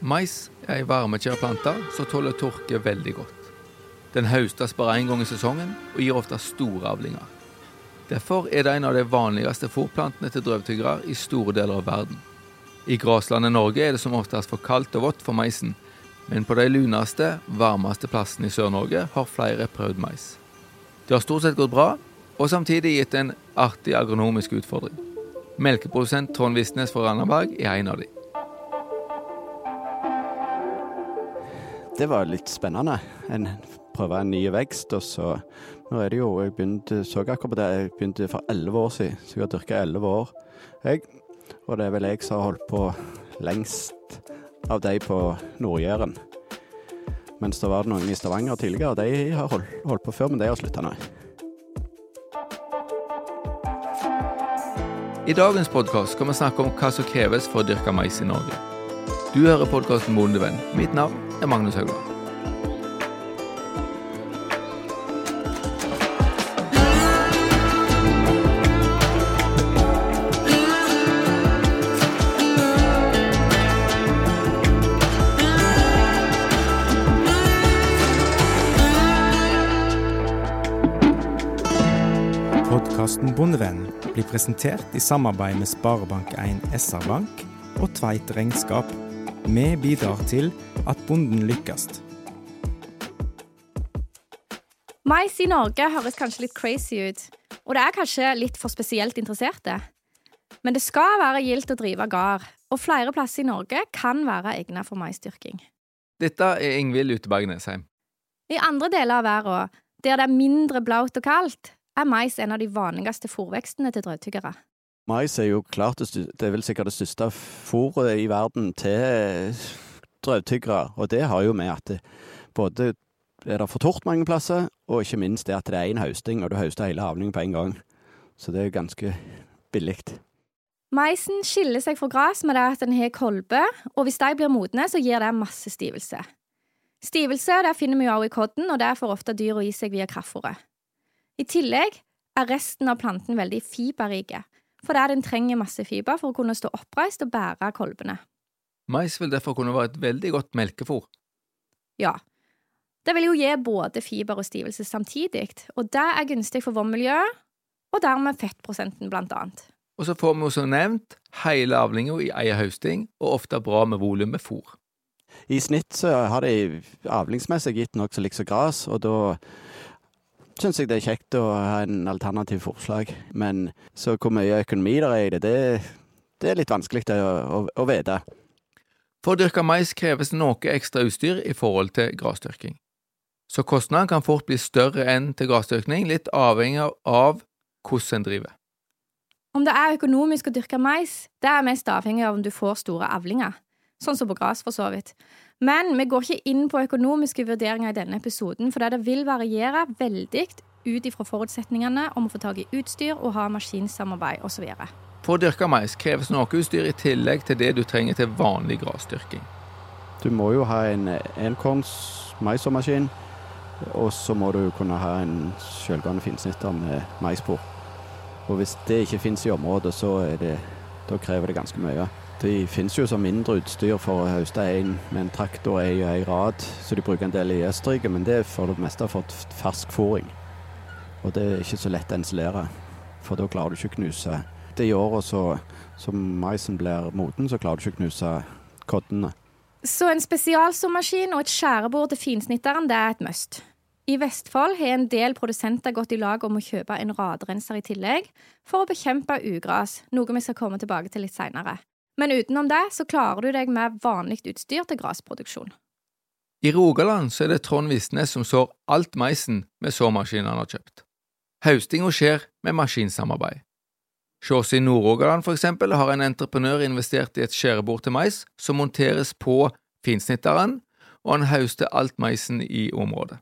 Mais er ei varmekjær plante som tåler tørke veldig godt. Den høstes bare én gang i sesongen og gir ofte store avlinger. Derfor er det en av de vanligste fôrplantene til drøvtyggere i store deler av verden. I graslandet Norge er det som oftest for kaldt og vått for maisen, men på de luneste, varmeste plassene i Sør-Norge har flere prøvd mais. Det har stort sett gått bra, og samtidig gitt en artig agronomisk utfordring. Melkeprodusent Trond Visnes fra Randaberg er en av de. Det var litt spennende. En prøve en ny vekst. Og så Nå er det jo Jeg begynte, så akkurat på det, jeg begynte for elleve år siden, så jeg har dyrka elleve år. Jeg, og det er vel jeg som har holdt på lengst av de på Nord-Jæren. Mens det var noen i Stavanger tidligere, de har holdt, holdt på før, men de har slutta nå. I dagens podkast skal vi snakke om hva som kreves for å dyrke mais i Norge. Du hører podkasten Bondevenn. Mitt navn er Magnus Haugland. Podkasten Bondevenn blir presentert i samarbeid med Sparebank1 SR-Bank og Tveit Regnskap. Vi bidrar til at bonden lykkes. Mais i Norge høres kanskje litt crazy ut, og det er kanskje litt for spesielt interesserte. Men det skal være gildt å drive gard, og flere plasser i Norge kan være egnet for maisdyrking. Dette er Ingvild Uteberg Nesheim. I andre deler av verden, der det er mindre blaut og kaldt, er mais en av de vanligste fòrvekstene til drøvtyggere. Mais er jo klart det, det er vel sikkert det største fôret i verden til drøvtyggere. Og det har jo med at det både er det for tort mange plasser, og ikke minst det at det er én høsting, og du høster hele avlingen på en gang. Så det er ganske billig. Maisen skiller seg fra gras med det at den har kolbe, og hvis de blir modne, så gir det masse stivelse. Stivelse det finner vi jo også i kodden, og det får ofte dyra i seg via kraftfôret. I tillegg er resten av planten veldig fiberrike, fordi den trenger masse fiber for å kunne stå oppreist og bære kolbene. Mais vil derfor kunne være et veldig godt melkefôr. Ja. Det vil jo gi både fiber og stivelse samtidig, og det er gunstig for vannmiljøet, og dermed fettprosenten, blant annet. Og så får vi jo som nevnt hele avlinga i ei høsting, og ofte bra med volum med fôr. I snitt så har de avlingsmessig gitt nokså likt som gras, og da syns jeg det er kjekt å ha en alternativ forslag. Men så hvor mye økonomi der er i det, det, det er litt vanskelig å, å, å vite. For å dyrke mais kreves noe ekstra utstyr i forhold til grasdyrking. Så kostnaden kan fort bli større enn til grasdyrking, litt avhengig av hvordan en driver. Om det er økonomisk å dyrke mais, det er mest avhengig av om du får store avlinger, sånn som på gras for så vidt. Men vi går ikke inn på økonomiske vurderinger i denne episoden, for det vil variere veldig ut ifra forutsetningene om å få tak i utstyr og ha maskinsamarbeid osv. For å dyrke mais kreves noe utstyr i tillegg til det du trenger til vanlig grasdyrking. Du må jo ha en enkorns maisomaskin, og så må du kunne ha en selvgående finsnitter med maispor. Og hvis det ikke finnes i området, så er det, krever det ganske mye. Det finnes jo som mindre utstyr for å høste med en traktor i ei rad, så de bruker en del i Østerrike, men det er for det meste for fersk fôring. Og det er ikke så lett å installere, for da klarer du ikke å knuse. Det i åra så, som maisen blir moden, så klarer du ikke å knuse koddene. Så en spesialsommaskin og et skjærebord til finsnitteren det er et must. I Vestfold har en del produsenter gått i lag om å kjøpe en radrenser i tillegg, for å bekjempe ugras, noe vi skal komme tilbake til litt seinere. Men utenom det så klarer du deg med vanlig utstyr til grasproduksjon. I Rogaland så er det Trond Visnes som sår alt maisen med såmaskinen han har kjøpt. Høstinga skjer med maskinsamarbeid. Oss i Nord-Rogaland for eksempel har en entreprenør investert i et skjærebord til mais som monteres på finsnitteren, og han hauster alt maisen i området.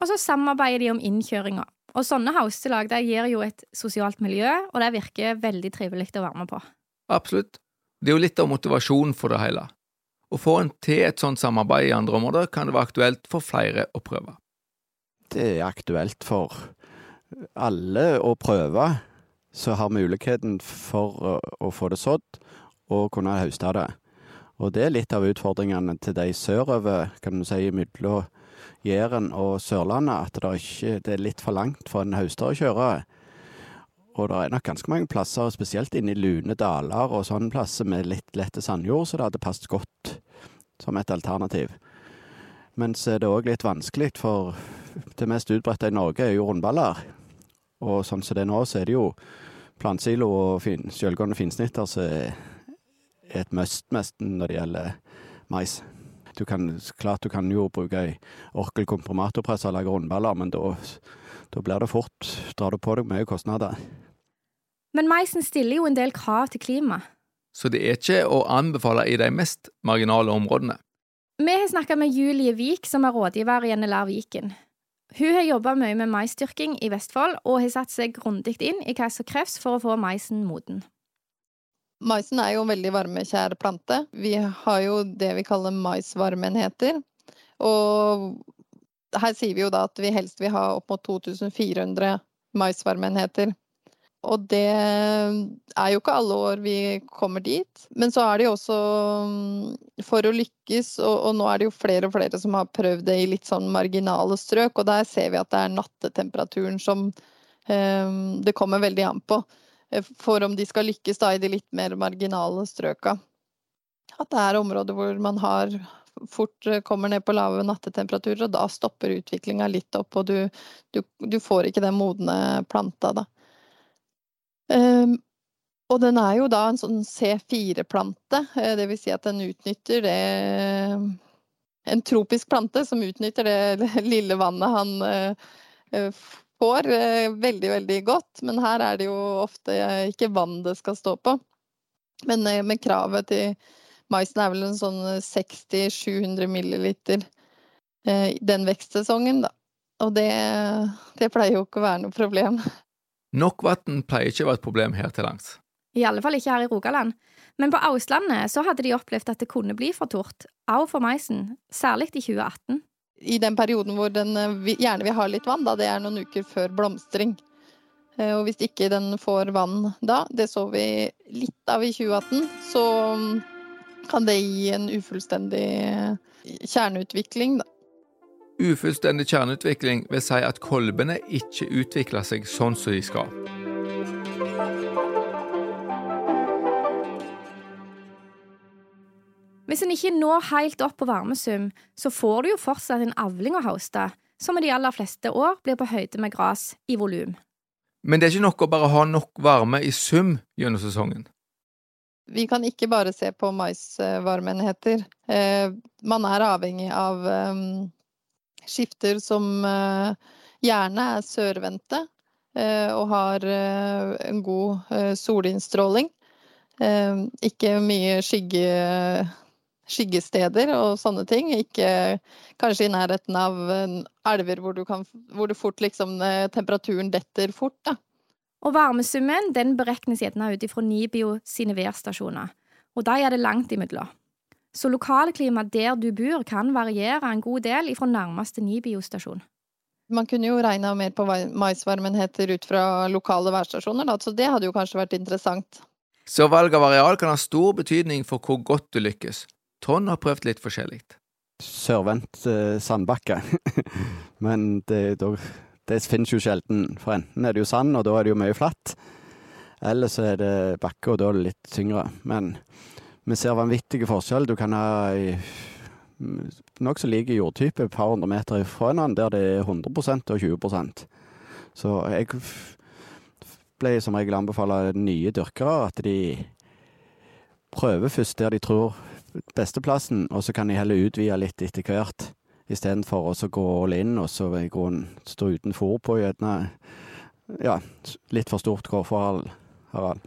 Og så samarbeider de om innkjøringa. Og sånne haustelag det gir jo et sosialt miljø, og det virker veldig trivelig å være med på. Absolutt. Det er jo litt av motivasjonen for det hele. Å få en til et sånt samarbeid i andre områder kan det være aktuelt for flere å prøve. Det er aktuelt for alle å prøve, så har muligheten for å, få det sådd og kunne høste det. Og det er litt av utfordringene til de sørover, kan du si, mellom Jæren og Sørlandet, at det, ikke, det er litt for langt for en høster å kjøre. Og det er nok ganske mange plasser, spesielt inne i lune daler og sånne plasser med litt lette sandjord, så det hadde passet godt som et alternativ. Men så er det òg litt vanskelig, for det mest utbredte i Norge er jo rundballer. Og sånn som det er nå, så er det jo plantsilo og fin, sjølgående finsnitter altså, er et must nesten når det gjelder mais. Du kan, klart du kan jo bruke ei orkel komprimatorpress og lage rundballer, men da, da blir det fort Drar du på deg mye kostnader. Men maisen stiller jo en del krav til klima. Så det er ikke å anbefale i de mest marginale områdene. Vi har snakka med Julie Vik, som er rådgiver i NLR Viken. Hun har jobba mye med maisdyrking i Vestfold, og har satt seg grundig inn i hva som kreves for å få maisen moden. Maisen er jo en veldig varmekjær plante. Vi har jo det vi kaller maisvarmeenheter. Og her sier vi jo da at vi helst vil ha opp mot 2400 maisvarmeenheter. Og det er jo ikke alle år vi kommer dit. Men så er det jo også mm, for å lykkes, og, og, nå er det jo flere og flere som har prøvd det i litt sånn marginale strøk, og der ser vi at det er nattetemperaturen som um, det kommer veldig an på. Eh, for om de skal lykkes da i de litt mer marginale strøka. At det er områder hvor man har fort eh, kommer ned på lave nattetemperaturer, og da stopper utviklinga litt opp, og du, du, du får ikke den modne planta, da. Um, og den er jo da en sånn C4-plante, dvs. det vil si at den utnytter det En tropisk plante som utnytter det lille vannet han uh, får veldig, veldig godt. Men her er det jo ofte ikke vann det skal stå på. Men med kravet til maisen er vel en sånn 60-700 milliliter den vekstsesongen, da. Og det, det pleier jo ikke å være noe problem. Nok vann pleier ikke å være et problem her til lands. I alle fall ikke her i Rogaland. Men på Auslandet så hadde de opplevd at det kunne bli for tort, også for maisen, særlig i 2018. I den perioden hvor den eh, gjerne vil ha litt vann, da, det er noen uker før blomstring. Eh, og hvis ikke den får vann da, det så vi litt av i 2018, så mm, kan det gi en ufullstendig kjerneutvikling, da. Ufullstendig kjerneutvikling vil si at kolbene ikke utvikler seg sånn som de skal. Hvis en ikke når helt opp på varmesum, så får du jo fortsatt en avling å hauste, som i de aller fleste år blir på høyde med gras i volum. Men det er ikke nok å bare ha nok varme i sum gjennom sesongen. Vi kan ikke bare se på maisvarmeenheter. Eh, man er avhengig av ehm, skifter som eh, gjerne er sørvendte eh, og har eh, en god solinnstråling. Ikke mye skygge, skyggesteder og sånne ting. Ikke kanskje i nærheten av elver hvor, kan, hvor fort, liksom, temperaturen detter fort. Da. Og varmesummen den beregnes gjerne ut ifra Nibio sine værstasjoner, og de er det langt imellom. Så lokalklimaet der du bor kan variere en god del fra nærmeste ny biostasjon. Man kunne jo regna mer på hva maisvarmenheter ut fra lokale værstasjoner, da, så det hadde jo kanskje vært interessant. Så valg av areal kan ha stor betydning for hvor godt du lykkes. Trond har prøvd litt forskjellig. Sørvendt eh, sandbakke. Men det, det, det, finnes jo sjelden, for enten er det jo sand, og da er det jo mye flatt. Eller så er det bakke, og da er det litt tyngre. Men vi ser vanvittige forskjell. Du kan ha nokså like jordtype et par hundre meter fra hverandre, der det er 100% og 20% Så jeg ble som regel anbefale nye dyrkere at de prøver først der de tror besteplassen, og så kan de heller utvide litt etter hvert. Istedenfor å gå all in og så stå uten fôr på gjerne ja, litt for stort grovfòrareal.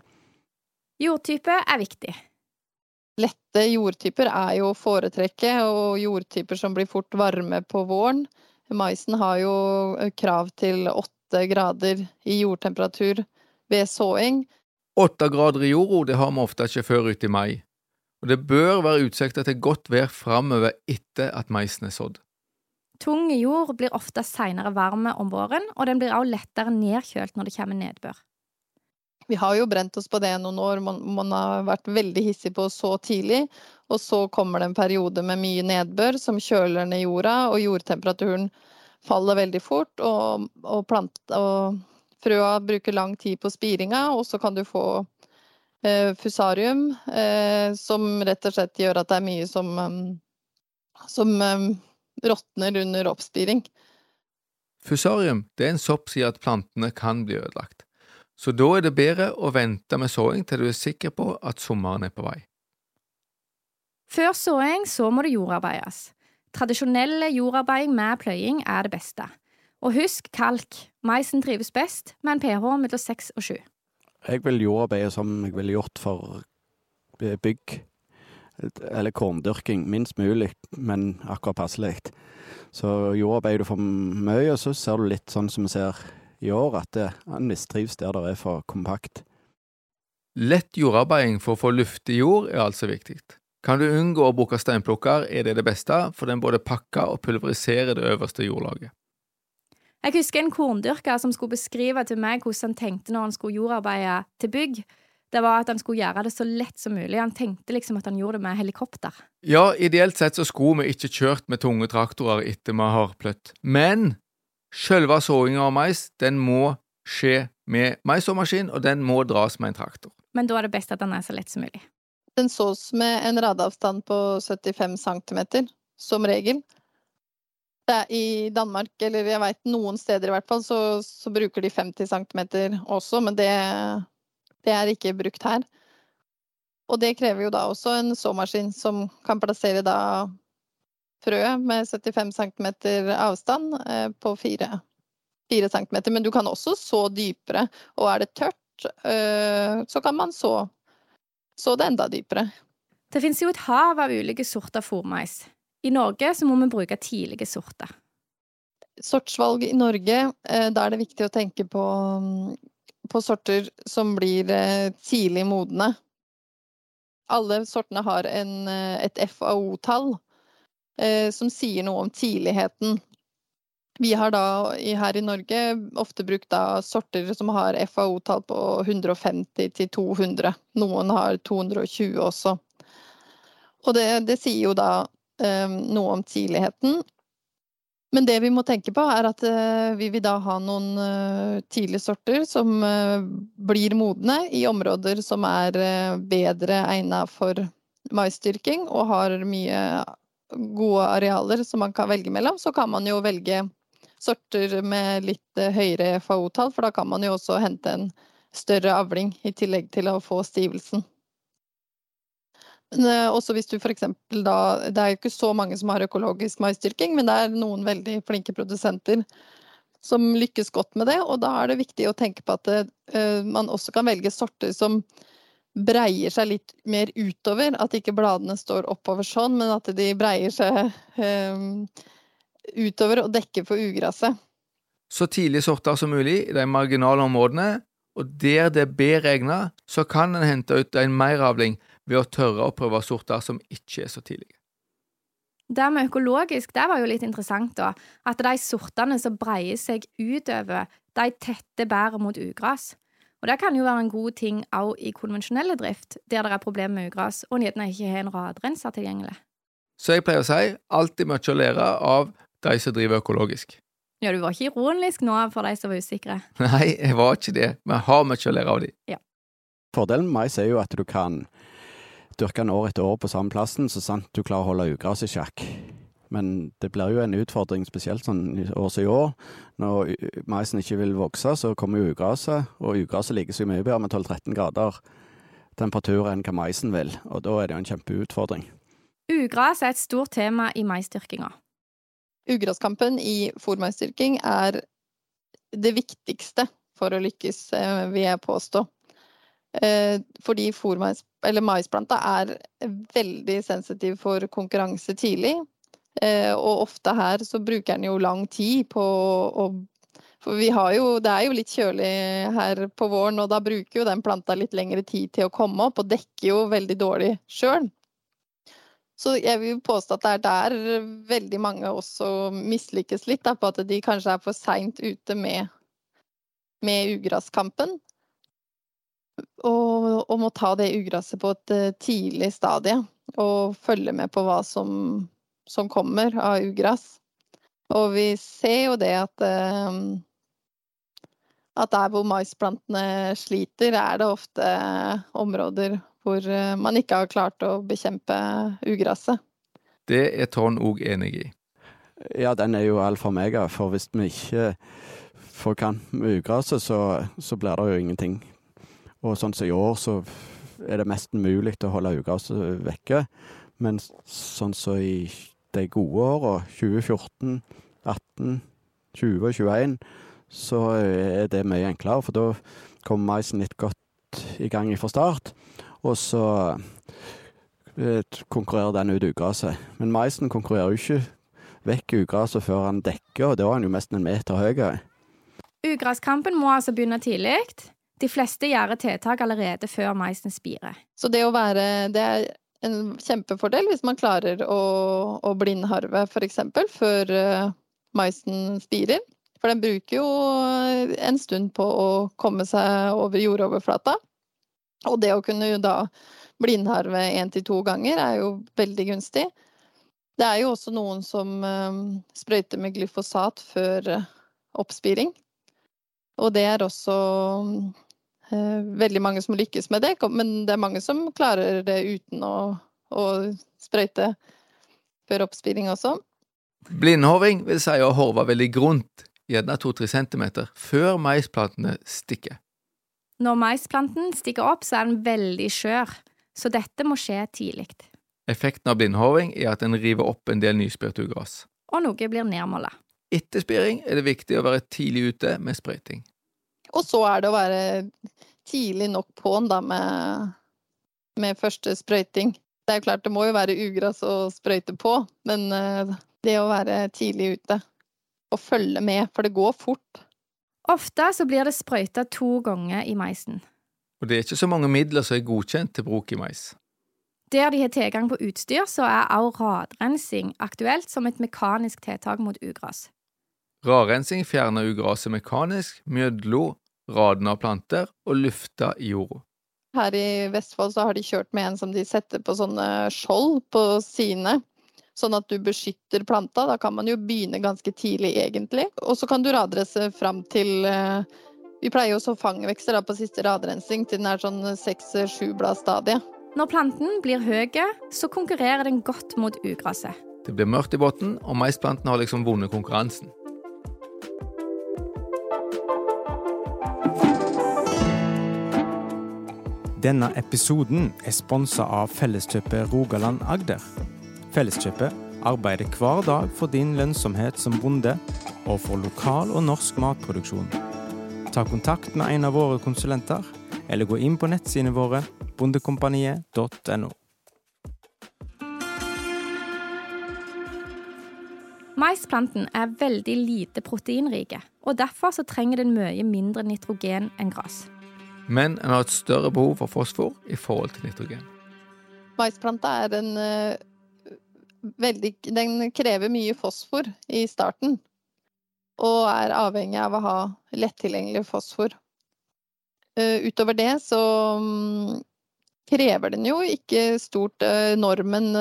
Jordtype er viktig. Lette jordtyper er jo å foretrekke, og jordtyper som blir fort varme på våren. Maisen har jo eh, krav til åtte grader i jordtemperatur ved såing. Åtte grader i jorda det har vi ofte ikke før ut i mai, og det bør være utsikter til godt vær framover etter at maisen er sådd. Tung jord blir ofte seinere varme om våren, og den blir også lettere nedkjølt når det kommer nedbør. Vi har jo brent oss på det noen år. Man, man har vært veldig hissig på så tidlig. Og så kommer det en periode med mye nedbør som kjøler ned jorda, og jordtemperaturen faller veldig fort. Og, og, plant, og frøa bruker lang tid på spiringa, og så kan du få eh, fusarium, eh, som rett og slett gjør at det er mye som, um, som eh, råtner under oppspiring. Fusarium det er en sopp som gjør at plantene kan bli ødelagt. Så da er det bedre å vente med såing til du er sikker på at sommeren er på vei. Før såing så må det jordarbeides. Tradisjonelle jordarbeid med pløying er det beste. Og husk kalk. Maisen trives best med en pH mellom 6 og 7. Jeg vil jordarbeide som jeg ville gjort for bygg, eller korndyrking, minst mulig, men akkurat passelig. Så jordarbeider du for mye, og så ser du litt sånn som vi ser i år, at det, han mistrives der det er for kompakt. Lett jordarbeiding for å få luftig jord er altså viktig. Kan du unngå å bruke steinplukker, er det det beste, for den både pakker og pulveriserer det øverste jordlaget. Jeg husker en korndyrker som skulle beskrive til meg hvordan han tenkte når han skulle jordarbeide til bygg det var at han skulle gjøre det så lett som mulig. Han tenkte liksom at han gjorde det med helikopter. Ja, ideelt sett så skulle vi ikke kjørt med tunge traktorer etter vi har pløtt. Men selve såinga av mais, den må skje med maisåmaskin, og den må dras med en traktor. Men da er det best at den er så lett som mulig. Den sås med en radeavstand på 75 cm, som regel. I Danmark, eller jeg veit noen steder i hvert fall, så, så bruker de 50 cm også, men det det er ikke brukt her. Og det krever jo da også en såmaskin som kan plassere da frøet med 75 cm avstand eh, på 4, 4 cm. Men du kan også så dypere, og er det tørt, eh, så kan man så, så det enda dypere. Det finnes jo et hav av ulike sorter fòrmais. I Norge så må vi bruke tidlige sorter. Sortsvalg i Norge, eh, da er det viktig å tenke på på sorter som blir tidlig modne. Alle sortene har en, et FAO-tall som sier noe om tidligheten. Vi har da her i Norge ofte brukt da sorter som har FAO-tall på 150 til 200. Noen har 220 også. Og det, det sier jo da um, noe om tidligheten. Men det vi må tenke på, er at uh, vi vil da ha noen uh, tidlige sorter som uh, blir modne i områder som er bedre egnet for maisdyrking og har mye gode arealer som man kan velge mellom. Så kan man jo velge sorter med litt høyere FAO-tall, for da kan man jo også hente en større avling i tillegg til å få stivelsen. Eh, også hvis du f.eks. da Det er jo ikke så mange som har økologisk maisdyrking, men det er noen veldig flinke produsenter som lykkes godt med det. Og da er det viktig å tenke på at uh, man også kan velge sorter som breier seg litt mer utover. At ikke bladene står oppover sånn, men at de breier seg um, utover og dekker for ugraset. Så tidlige sorter som mulig i de marginale områdene, og der det er bedre egnet, så kan en hente ut en meravling ved å tørre å prøve sorter som ikke er så tidlige. Det med økologisk det var jo litt interessant, da. At de sortene som breier seg utover, de tette bæret mot ugras. Og det kan jo være en god ting òg i konvensjonelle drift, der det er problemer med ugras, og en gjerne ikke har en radrenser tilgjengelig. Så jeg pleier å si alltid mye å lære av de som driver økologisk. Ja, du var ikke ironisk nå for de som var usikre? Nei, jeg var ikke det, men jeg har mye å lære av de. Ja. Fordelen med mais er jo at du kan dyrke den år etter år på samme plassen, så sant du klarer å holde ugras i sjakk. Men det blir jo en utfordring, spesielt sånn år som i år. Når maisen ikke vil vokse, så kommer jo ugraset, og ugraset ligger så mye bedre med 12-13 grader temperatur enn hva maisen vil, og da er det jo en kjempeutfordring. Ugras er et stort tema i maisdyrkinga. Ugraskampen i fòrmaisdyrking er det viktigste for å lykkes, eh, vil jeg påstå. Eh, fordi mais, maisplanta er veldig sensitiv for konkurranse tidlig. Eh, og ofte her så bruker den jo lang tid på å For vi har jo Det er jo litt kjølig her på våren, og da bruker jo den planta litt lengre tid til å komme opp, og dekker jo veldig dårlig sjøl. Så jeg vil påstå at det er der veldig mange også mislykkes litt, da, på at de kanskje er for seint ute med, med ugraskampen. og, og må ta det ugraset på et eh, tidlig stadie. Og følge med på hva som, som kommer av ugress. Og vi ser jo det at eh, at der hvor maisplantene sliter, er det ofte områder hvor eh, man ikke har klart å bekjempe ugresset. Det er Trond òg enig i. Ja, den er jo alfa og mega, for hvis vi ikke får kant med ugraset, så, så blir det jo ingenting. Og sånn som i år, så er det mest mulig å holde ugraset vekke. Men sånn som i de gode åra, 2014, 18, 20 og 21, så er det mye enklere, for da kommer maisen litt godt i gang fra start. Og så eh, konkurrerer den ut ugraset. Men maisen konkurrerer jo ikke vekk ugraset før han dekker, og da er han jo nesten en meter høy. Ugraskampen må altså begynne tidlig. De fleste gjør tiltak allerede før maisen spirer. Så det å være Det er en kjempefordel hvis man klarer å, å blindharve f.eks. før uh, maisen spirer. For den bruker jo en stund på å komme seg over jordoverflata. Og det å kunne da blindharve én til to ganger er jo veldig gunstig. Det er jo også noen som um, sprøyter med glyfosat før oppspiring. Og det er også veldig mange som lykkes med det, men det er mange som klarer det uten å, å sprøyte før oppspiring også. Blindhorving vil si å horve veldig grunt gjerne 2-3 cm, før maisplantene stikker. Når maisplanten stikker opp, så er den veldig skjør, så dette må skje tidlig. Effekten av blindhorving er at den river opp en del nyspirt ugras. Og noe blir nedmåla. Etter spiring er det viktig å være tidlig ute med sprøyting. Og så er det å være tidlig nok på'n da med, med første sprøyting. Det er klart det må jo være ugras å sprøyte på, men eh, det å være tidlig ute og følge med, for det går fort. Ofte så blir det sprøyta to ganger i meisen. Og det er ikke så mange midler som er godkjent til bruk i mais. Der de har tilgang på utstyr, så er også radrensing aktuelt som et mekanisk tiltak mot ugras. Radrensing fjerner ugraset mekanisk mellom radene av planter og lufta i jorda. Her i Vestfold så har de kjørt med en som de setter på sånne skjold på sidene sånn at du beskytter planta. Da kan man jo begynne ganske tidlig, egentlig. Og så kan du radresse fram til eh, Vi pleier jo så fangvekster da, på siste radrensing til den er sånn seks-sju bladstadie. Når planten blir høy, så konkurrerer den godt mot ugraset. Det blir mørkt i bunnen, og maisplanten har liksom vunnet konkurransen. Denne episoden er sponsa av Felleskjøpet Rogaland Agder. Felleskjøpet arbeider hver dag for din lønnsomhet som bonde, og for lokal og norsk matproduksjon. Ta kontakt med en av våre konsulenter, eller gå inn på nettsidene våre bondekompaniet.no. Maisplanten er veldig lite proteinrike, og derfor trenger den mye mindre nitrogen enn gress. Men en har et større behov for fosfor i forhold til nitrogen. Maisplanta er en uh veldig Den krever mye fosfor i starten. Og er avhengig av å ha lettilgjengelig fosfor. Uh, utover det så um, krever den jo ikke stort uh, Normen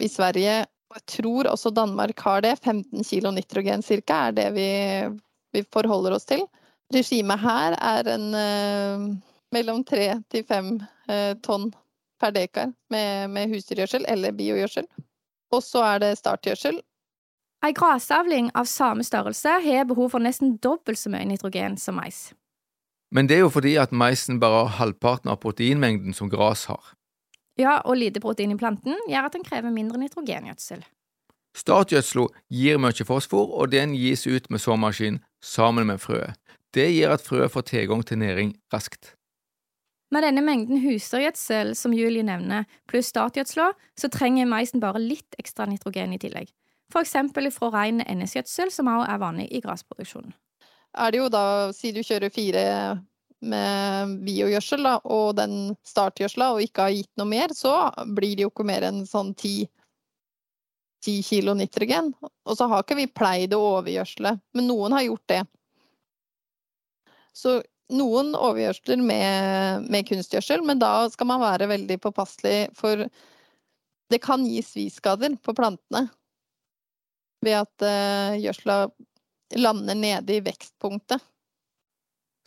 i Sverige Jeg tror også Danmark har det. 15 kilo nitrogen ca. er det vi, vi, forholder oss til. Regimet her er en mellom 3 til 5 tonn per dekar med, med husdyrgjødsel eller biogjødsel. Og så er det startgjødsel. Ei grasavling av samme størrelse har behov for nesten dobbelt så mye nitrogen som mais. Men det er jo fordi at maisen bare har halvparten av proteinmengden som gras har. Ja, og lite protein i planten gjør at den krever mindre nitrogengjødsel. Startgjødsla gir mye fosfor, og den gis ut med såmaskin sammen med frøet. Det gjør at frøet får tilgang til næring raskt. Med denne mengden husdyrgjødsel som Julie nevner, pluss startgjødsla, så trenger maisen bare litt ekstra nitrogen i tillegg. For eksempel fra ren NS-gjødsel, som også er vanlig i grasproduksjonen. Er det jo da, si du kjører fire med biogjødsel da, og den startgjødsla, og ikke har gitt noe mer, så blir det jo ikke mer enn sånn ti, ti kilo nitrogen. Og så har ikke vi pleid å overgjødsle, men noen har gjort det. Så noen overgjødsler med, med kunstgjødsel, men da skal man være veldig påpasselig, for det kan gi sviskader på plantene ved at uh, gjødsla lander nede i vekstpunktet.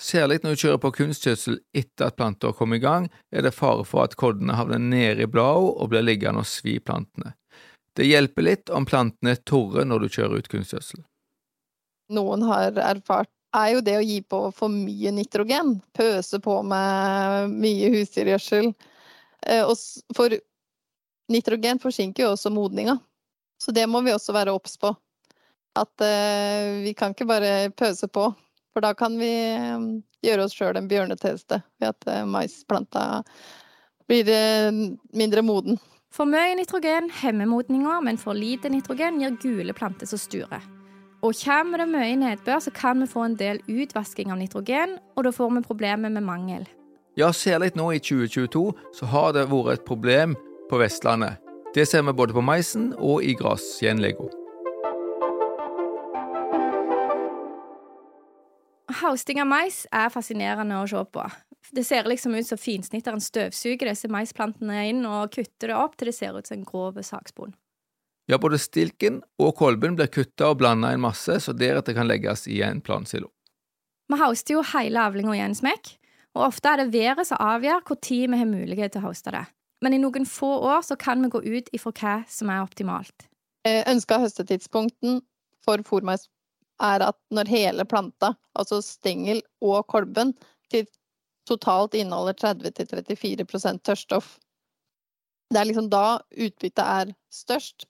Særlig når du kjører på kunstgjødsel etter at planter har kommet i gang, er det fare for at koddene havner nede i bladene og blir liggende og svi plantene. Det hjelper litt om plantene er tørre når du kjører ut kunstgjødsel. Noen har erfart er jo det å gi på for mye nitrogen. Pøse på med mye husdyrgjødsel. Eh, for nitrogen forsinker jo også modninga. Så det må vi også være obs på. At uh, vi kan ikke bare pøse på. For da kan vi um, gjøre oss sjøl en bjørnetjeneste ved at maisplanta blir mindre moden. For mye nitrogen hemmer modninga, men for lite nitrogen gir gule planter som sturer. Og kommer det mye nedbør, så kan vi få en del utvasking av nitrogen, og da får vi problemer med mangel. Ja, særlig nå i 2022 så har det vært et problem på Vestlandet. Det ser vi både på maisen og i grasgjenlegga. Hausting av mais er fascinerende å se på. Det ser liksom ut som finsnitteren støvsuger disse maisplantene inn og kutter det opp til det ser ut som en grov saksbond. Ja, både stilken og kolben blir kutta og blanda i en masse, så deretter kan legges i en plansilo. Vi hoster jo hele avlinga i en smekk, og ofte er det været som avgjør tid vi har mulighet til å hoste det. Men i noen få år så kan vi gå ut ifra hva som er optimalt. Eh, Ønska høstetidspunkten for fòrmais er at når hele planta, altså stengel og kolben, til totalt inneholder 30-34% tørrstoff. Det er liksom da utbyttet er størst.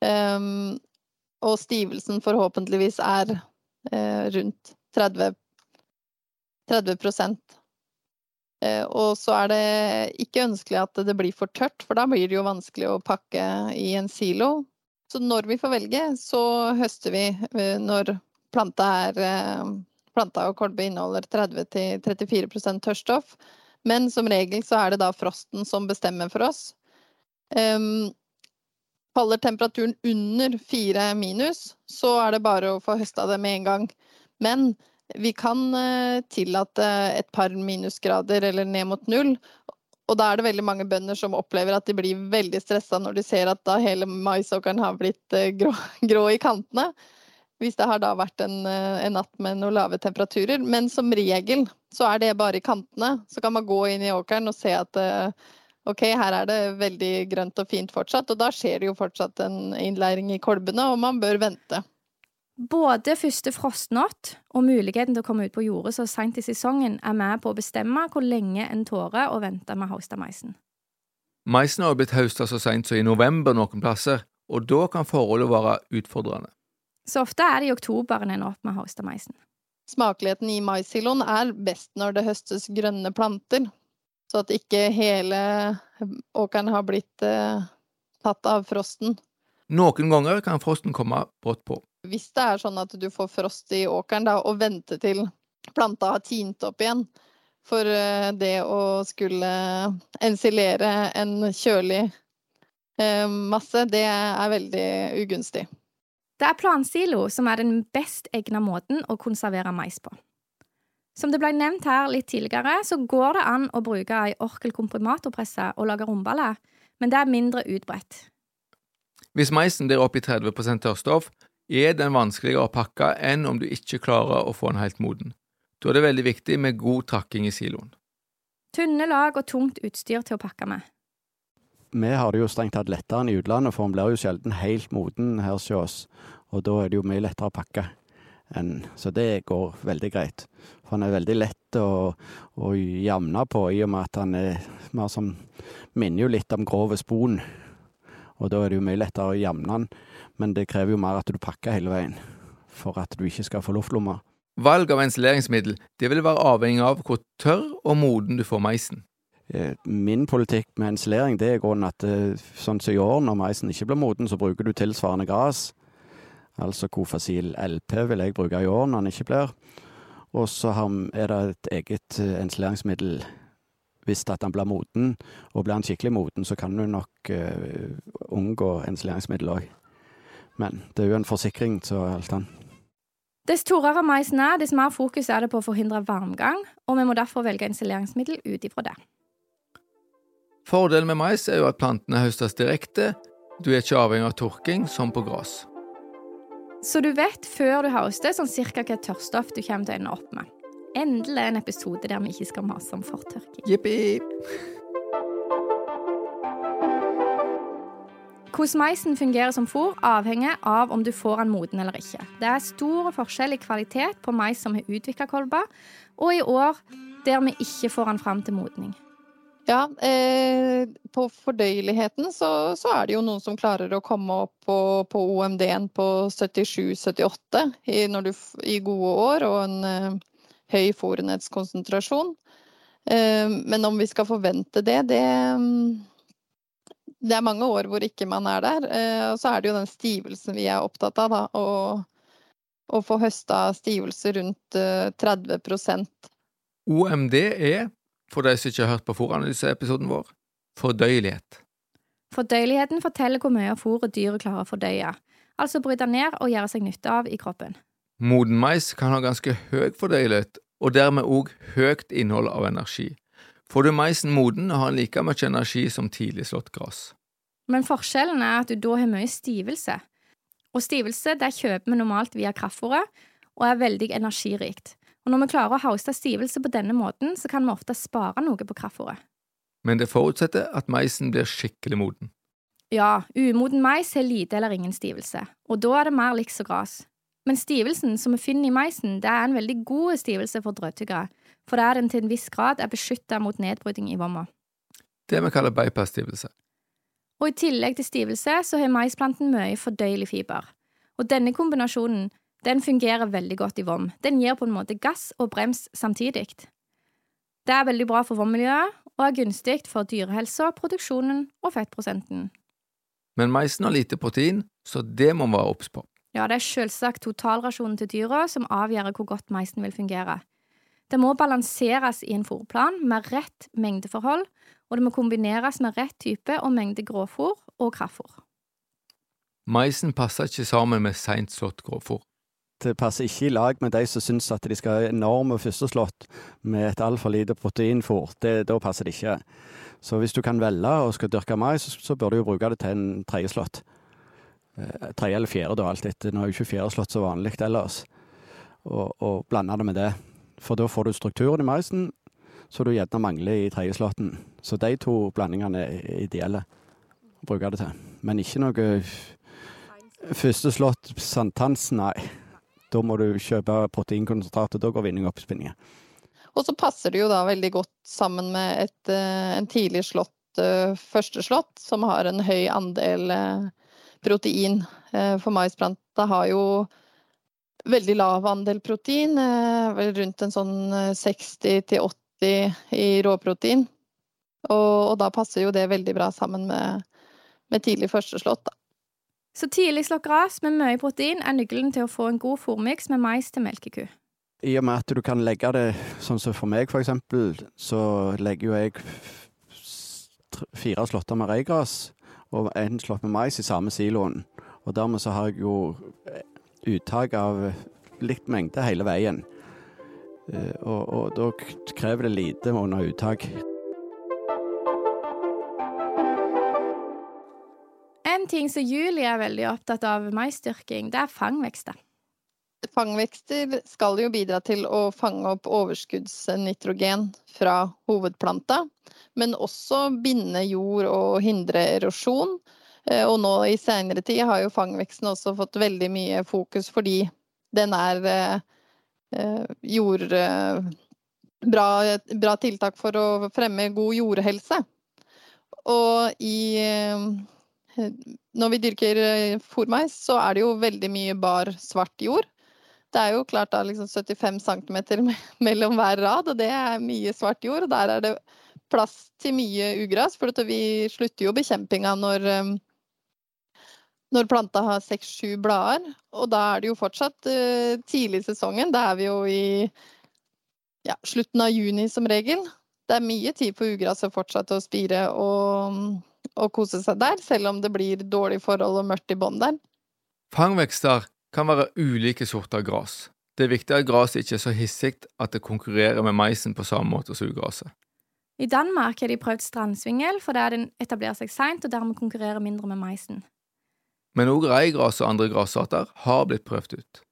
Um, og stivelsen forhåpentligvis er uh, rundt 30, 30 uh, eh, Og så er det ikke ønskelig at det blir for tørt, for da blir det jo vanskelig å pakke i en silo. Så når vi får velge, så høster vi uh, når planta, er, planta og kolbe inneholder 30-34% tørrstoff. Men som regel så er det da frosten som bestemmer for oss. Um, Faller temperaturen under fire minus, så er det bare å få høsta det med en gang. Men vi kan eh, tillate et par minusgrader eller ned mot null. Og da er det veldig mange bønder som opplever at de blir veldig stressa når de ser at da hele maisåkeren har blitt eh, grå, grå, i kantene. Hvis det har da vært en, eh, en, natt med noen lave temperaturer. Men som regel så er det bare i kantene. Så kan man gå inn i åkeren og se at ok, her er det veldig grønt og fint fortsatt, og da skjer det jo fortsatt en innlæring i kolbene, og man bør vente. Både første frostnatt og muligheten til å komme ut på jordet så seint i sesongen er med på å bestemme hvor lenge en tårer å vente med haustameisen. Maisen har blitt hausta så seint som i november noen plasser, og da kan forholdet være utfordrende. Så ofte er det i oktober en ender opp med haustameisen. Smakeligheten i maissiloen er best når det høstes grønne planter, så at ikke hele åkeren har blitt eh, tatt av frosten. Noen ganger kan frosten komme brått på. Hvis det er sånn at du får frost i åkeren, da, og venter til planta har tint opp igjen For eh, det å skulle ensilere en kjølig eh, masse, det er veldig ugunstig. Det er plansilo som er den best egna måten å konservere mais på. Som det ble nevnt her litt tidligere, så går det an å bruke ei orkelkomprimatorpresse og lage romballer, men det er mindre utbredt. Hvis meisen blir opp i 30% tørrstoff, er den vanskeligere å pakke enn om du ikke klarer å få den helt moden. Da er det veldig viktig med god trakking i siloen. Tynne lag og tungt utstyr til å pakke med. Vi har det jo strengt tatt lettere enn i utlandet, for den blir jo sjelden helt moden her hos oss. Og da er det jo mye lettere å pakke. Enn, så det går veldig greit. For han er veldig lett å, å jamne på, i og med at han er mer som Minner jo litt om grov spon. Og da er det jo mye lettere å jamne han, men det krever jo mer at du pakker hele veien. For at du ikke skal få luftlomme. Valg av ensileringsmiddel det vil være avhengig av hvor tørr og moden du får meisen. Eh, min politikk med ensilering det er grunnen at eh, sånn som i år, når meisen ikke blir moden, så bruker du tilsvarende gras altså Kofasil LP vil jeg bruke i år når den ikke blir. Og så er det et eget eh, ensileringsmiddel hvis at han blir moden. Og blir han skikkelig moden, så kan du nok uh, unngå ensileringsmiddel òg. Men det er jo en forsikring til alt annet. Dess torere maisen er, dess mer fokus er det på å forhindre varmgang, og vi må derfor velge ensileringsmiddel ut ifra det. Fordelen med mais er jo at plantene høstes direkte, du er ikke avhengig av tørking som på gress. Så du vet før du høster sånn cirka hva tørrstoff du kommer til å ende opp med. Endelig en episode der vi ikke skal mase om fortørking. Jippi! Hvordan maisen fungerer som fôr, avhenger av om du får den moden eller ikke. Det er stor forskjell i kvalitet på mais som har utvikla kolber, og i år der vi ikke får den fram til modning. Ja, eh, på fordøyeligheten så, så, er det jo noen som klarer å komme opp på, på OMD-en på 77-78 i, i, gode år, og en eh, høy fòrenhetskonsentrasjon. Eh, men om vi skal forvente det, det det er mange år hvor ikke man er der. Eh, og så er det jo den stivelsen vi er opptatt av, da. Å, få høsta stivelse rundt 30 eh, OMD er, for de som ikke har hørt på fòranalyseepisoden vår, fordøyelighet. Fordøyeligheten forteller hvor mye av fôret dyret klarer å fordøye, altså bryte ned og gjøre seg nytte av i kroppen. Moden mais kan ha ganske høy fordøyelighet, og dermed òg høyt innhold av energi. Får du maisen moden, har den like mye energi som tidlig slått gress. Men forskjellen er at du da har mye stivelse. Og stivelse det kjøper vi normalt via kraftfôret, og er veldig energirikt. Og når vi klarer å hauste stivelse på denne måten, så kan vi ofte spare noe på kraftfôret. Men det forutsetter at maisen blir skikkelig moden. Ja, umoden mais har lite eller ingen stivelse, og da er det mer liks og gras. Men stivelsen som vi finner i maisen, det er en veldig god stivelse for drøvtyggere, for der den til en viss grad er beskytta mot nedbryting i vomma. Det vi kaller bypass-stivelse. Og i tillegg til stivelse så har maisplanten mye fordøyelig fiber. Og denne kombinasjonen den fungerer veldig godt i vom. Den gir på en måte gass og brems samtidig. Det er veldig bra for vommiljøet og er gunstig for dyrehelsa, produksjonen og fettprosenten. Men maisen har lite protein, så det må man være obs på. Ja, det er selvsagt totalrasjonen til dyra som avgjør hvor godt maisen vil fungere. Det må balanseres i en fôrplan med rett mengdeforhold, og det må kombineres med rett type og mengde grovfôr og kraftfôr. Maisen passer ikke sammen med seint slått grovfôr. Det passer ikke i lag med de som syns at de skal ha enorme førsteslått med et altfor lite proteinfôr. Da passer det ikke. Så hvis du kan velge og skal dyrke mais, så bør du jo bruke det til en tredjeslått. Eh, tredje eller fjerde, da, alt etter. Nå er jo ikke fjerdeslått så vanlig ellers. Og, og blande det med det. For da får du strukturen i maisen som du gjerne mangler i tredjeslåtten. Så de to blandingene er ideelle å bruke det til. Men ikke noe første slått sankthans, nei. Da må du kjøpe proteinkonsentrat, og da går vinning opp i spinninga. Og så passer det jo da veldig godt sammen med et, eh, en tidlig slått uh, førsteslått, som har en høy andel uh, protein. For maisplanta har jo veldig lav andel protein, eh, rundt en sånn 60-80 eh, i råprotein. Og, og, da passer jo det veldig bra sammen med, med tidlig førsteslått, da. Så tidlig slått gress med mye protein er nøkkelen til å få en god fôrmiks med mais til melkeku. I og med at du kan legge det sånn som for meg, for eksempel, så legger jo jeg fire slåtter med reigras og en slått med mais i samme siloen. Og dermed så har jeg jo uttak av likt mengde hele veien. Eh, og, og da krever det lite under uttak. Ting som Julie er veldig opptatt av maisdyrking, det er fangvekster. Fangvekster skal jo bidra til å fange opp overskuddsnitrogen fra hovedplanta, men også binde jord og hindre erosjon. Eh, og nå i senere tid har jo fangveksten også fått veldig mye fokus fordi den er eh, eh, jord... Bra, bra, tiltak for å fremme god jordhelse. Og i Når vi dyrker fòrmeis, så er det jo veldig mye bar, svart jord. Det er jo klart da liksom 75 cm mellom hver rad, og det er mye svart jord. Og der er det plass til mye ugras, for vi slutter jo bekjempinga når når planta har seks-sju blader. Og da er det jo fortsatt uh, tidlig i sesongen. Da er vi jo i ja, slutten av juni som regel. Det er mye tid for ugras å fortsette å spire og, og, kose seg der, selv om det blir dårlig forhold og mørkt i bånn der. Fangvekster kan være ulike sorter gras. Det er viktig at gresset ikke er så hissig at det konkurrerer med maisen på samme måte som ugraset. I Danmark har de prøvd strandsvingel fordi den etablerer seg seint og dermed konkurrerer mindre med maisen. Men òg reigras og andre grasarter har blitt prøvd ut.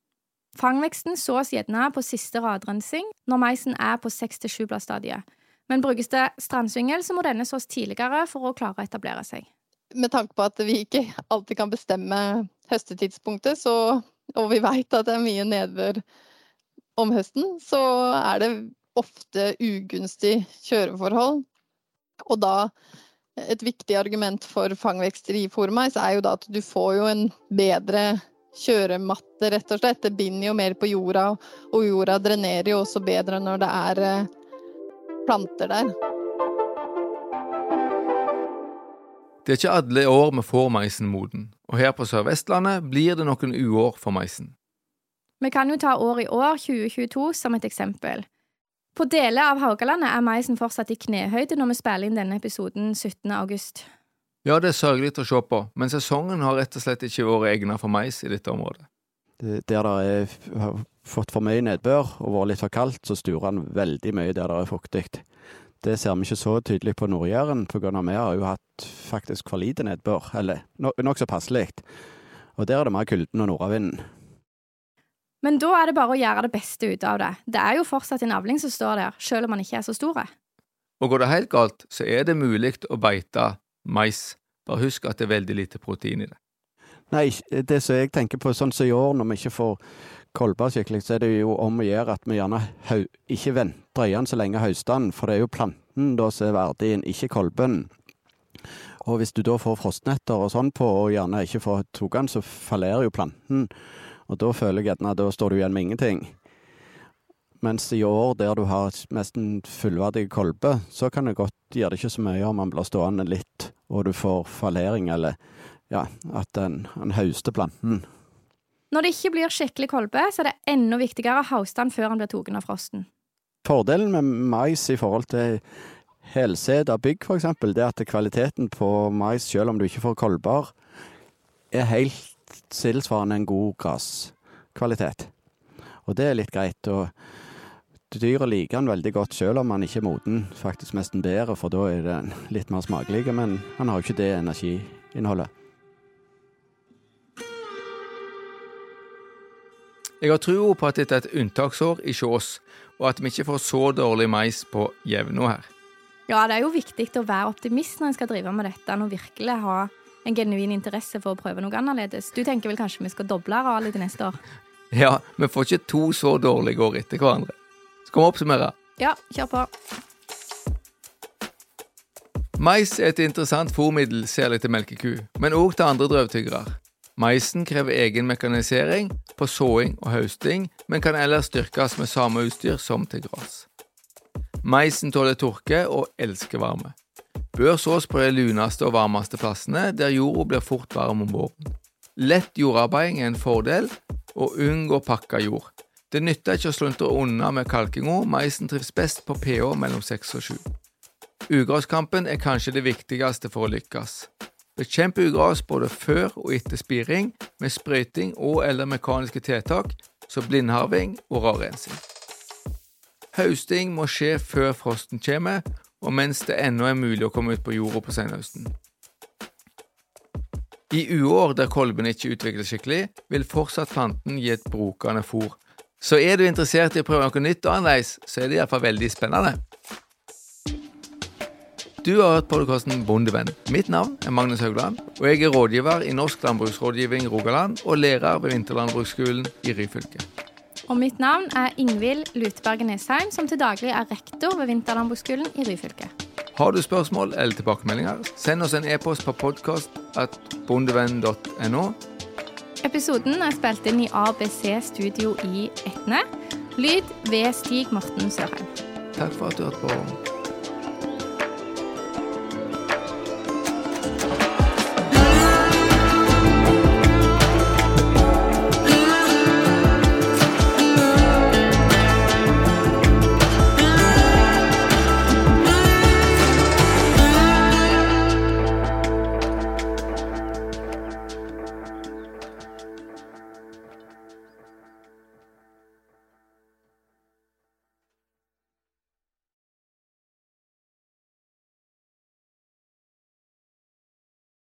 Fangveksten sås gjerne på siste radrensing når maisen er på 6-7 bladsstadiet, men brukes det strandsvingel, så må denne sås tidligere for å klare å etablere seg. Med tanke på at vi ikke alltid kan bestemme høstetidspunktet, så, og vi veit at det er mye nedbør om høsten, så er det ofte ugunstig kjøreforhold. Og da et viktig argument for fangvekster i fòrmais er jo da at du får jo en bedre kjørematte, rett og slett. Det binder jo mer på jorda, og jorda drenerer jo også bedre når det er eh, planter der. Det er ikke alle år vi får maisen moden, og her på Sør-Vestlandet blir det noen uår for maisen. Vi kan jo ta år i år, 2022, som et eksempel. På deler av Haugalandet er maisen fortsatt i knehøyde når vi spiller inn denne episoden 17. august. Ja, det er sørgelig å se på, men sesongen har rett og slett ikke vært egnet for mais i dette området. Det- Der det er, fått for mye nedbør og vært litt for kaldt, så sturer han veldig mye der det er fuktig. Det ser vi ikke så tydelig på Nord-Jæren, pga. vi har jo hatt faktisk for lite nedbør, eller no, nokså passelig. Og der er det mer kulden og nordavinden. Men da er det bare å gjøre det beste ut av det. Det er jo fortsatt en avling som står der, selv om man ikke er så store. Og går det helt galt, så er det mulig å beite mais. Bare husk at det er veldig lite protein i det. Nei, det som jeg tenker på, sånn som i år, når vi ikke får kolber skikkelig, så er det jo om å gjøre at vi gjerne ikke venter igjen så lenge høstene, for det er jo planten da som er verdien, ikke kolben. Og hvis du da får frostnetter og sånn på, og gjerne ikke får tatt den, så fallerer jo planten. Og da føler jeg gjerne da står du igjen med ingenting. Mens i år, der du har nesten fullverdig kolbe, så kan det godt gjøre det ikke så mye om man blir stående litt, og du får fallering, eller ja, at en, en hauster planten. Når det ikke blir skikkelig kolbe, så er det enda viktigere å hauste den før den blir tatt av frosten. Fordelen med mais i forhold til helsæd av bygg, f.eks., det er at kvaliteten på mais, selv om du ikke får kolber, er helt tilsvarende en god graskvalitet. Og det er litt greit. og Dyret liker den veldig godt, selv om den ikke er moden. Faktisk nesten bedre, for da er den litt mer smakelig, men han har jo ikke det energiinnholdet. Jeg har tro på at dette er et unntaksår i Kjås, og at vi ikke får så dårlig mais på jevna her. Ja, det er jo viktig å være optimist når en skal drive med dette, og virkelig ha en genuin interesse for å prøve noe annerledes. Du tenker vel kanskje vi skal doble arealet til neste år? Ja, vi får ikke to så dårlige år etter hverandre. Skal vi oppsummere? Ja, kjør på. Mais er et interessant fôrmiddel, særlig til melkeku, men òg til andre drøvtyggere. Maisen krever egen mekanisering på såing og høsting, men kan ellers styrkes med samme utstyr som til gress. Maisen tåler tørke og elsker varme. Bør sås på de luneste og varmeste plassene, der jorda blir fort varm om våren. Lett jordarbeiding er en fordel, og unngå pakka jord. Det nytter ikke å sluntre unna med kalkinga, maisen trives best på pH mellom 6 og 7. Ugresskampen er kanskje det viktigste for å lykkes. Bekjemp ugras både før og etter spiring med sprøyting og eller mekaniske tiltak som blindharving og rarrensing. Høsting må skje før frosten kommer, og mens det ennå er mulig å komme ut på jorda på senhøsten. I uår der kolben ikke utvikles skikkelig, vil fortsatt planten gi et brukende fôr. Så er du interessert i å prøve noe nytt og annerledes, så er det iallfall veldig spennende. Du har hørt podkasten Bondevenn. Mitt navn er Magnus Haugland, og jeg er rådgiver i Norsk landbruksrådgivning Rogaland og lærer ved Vinterlandbruksskolen i Ryfylke. Og mitt navn er Ingvild Lutberget Nesheim, som til daglig er rektor ved Vinterlandbruksskolen i Ryfylke. Har du spørsmål eller tilbakemeldinger, send oss en e-post på podkast.bondevenn.no. Episoden er spilt inn i ABC Studio i Etne. Lyd ved Stig Morten Sørheim. Takk for at du hørte på.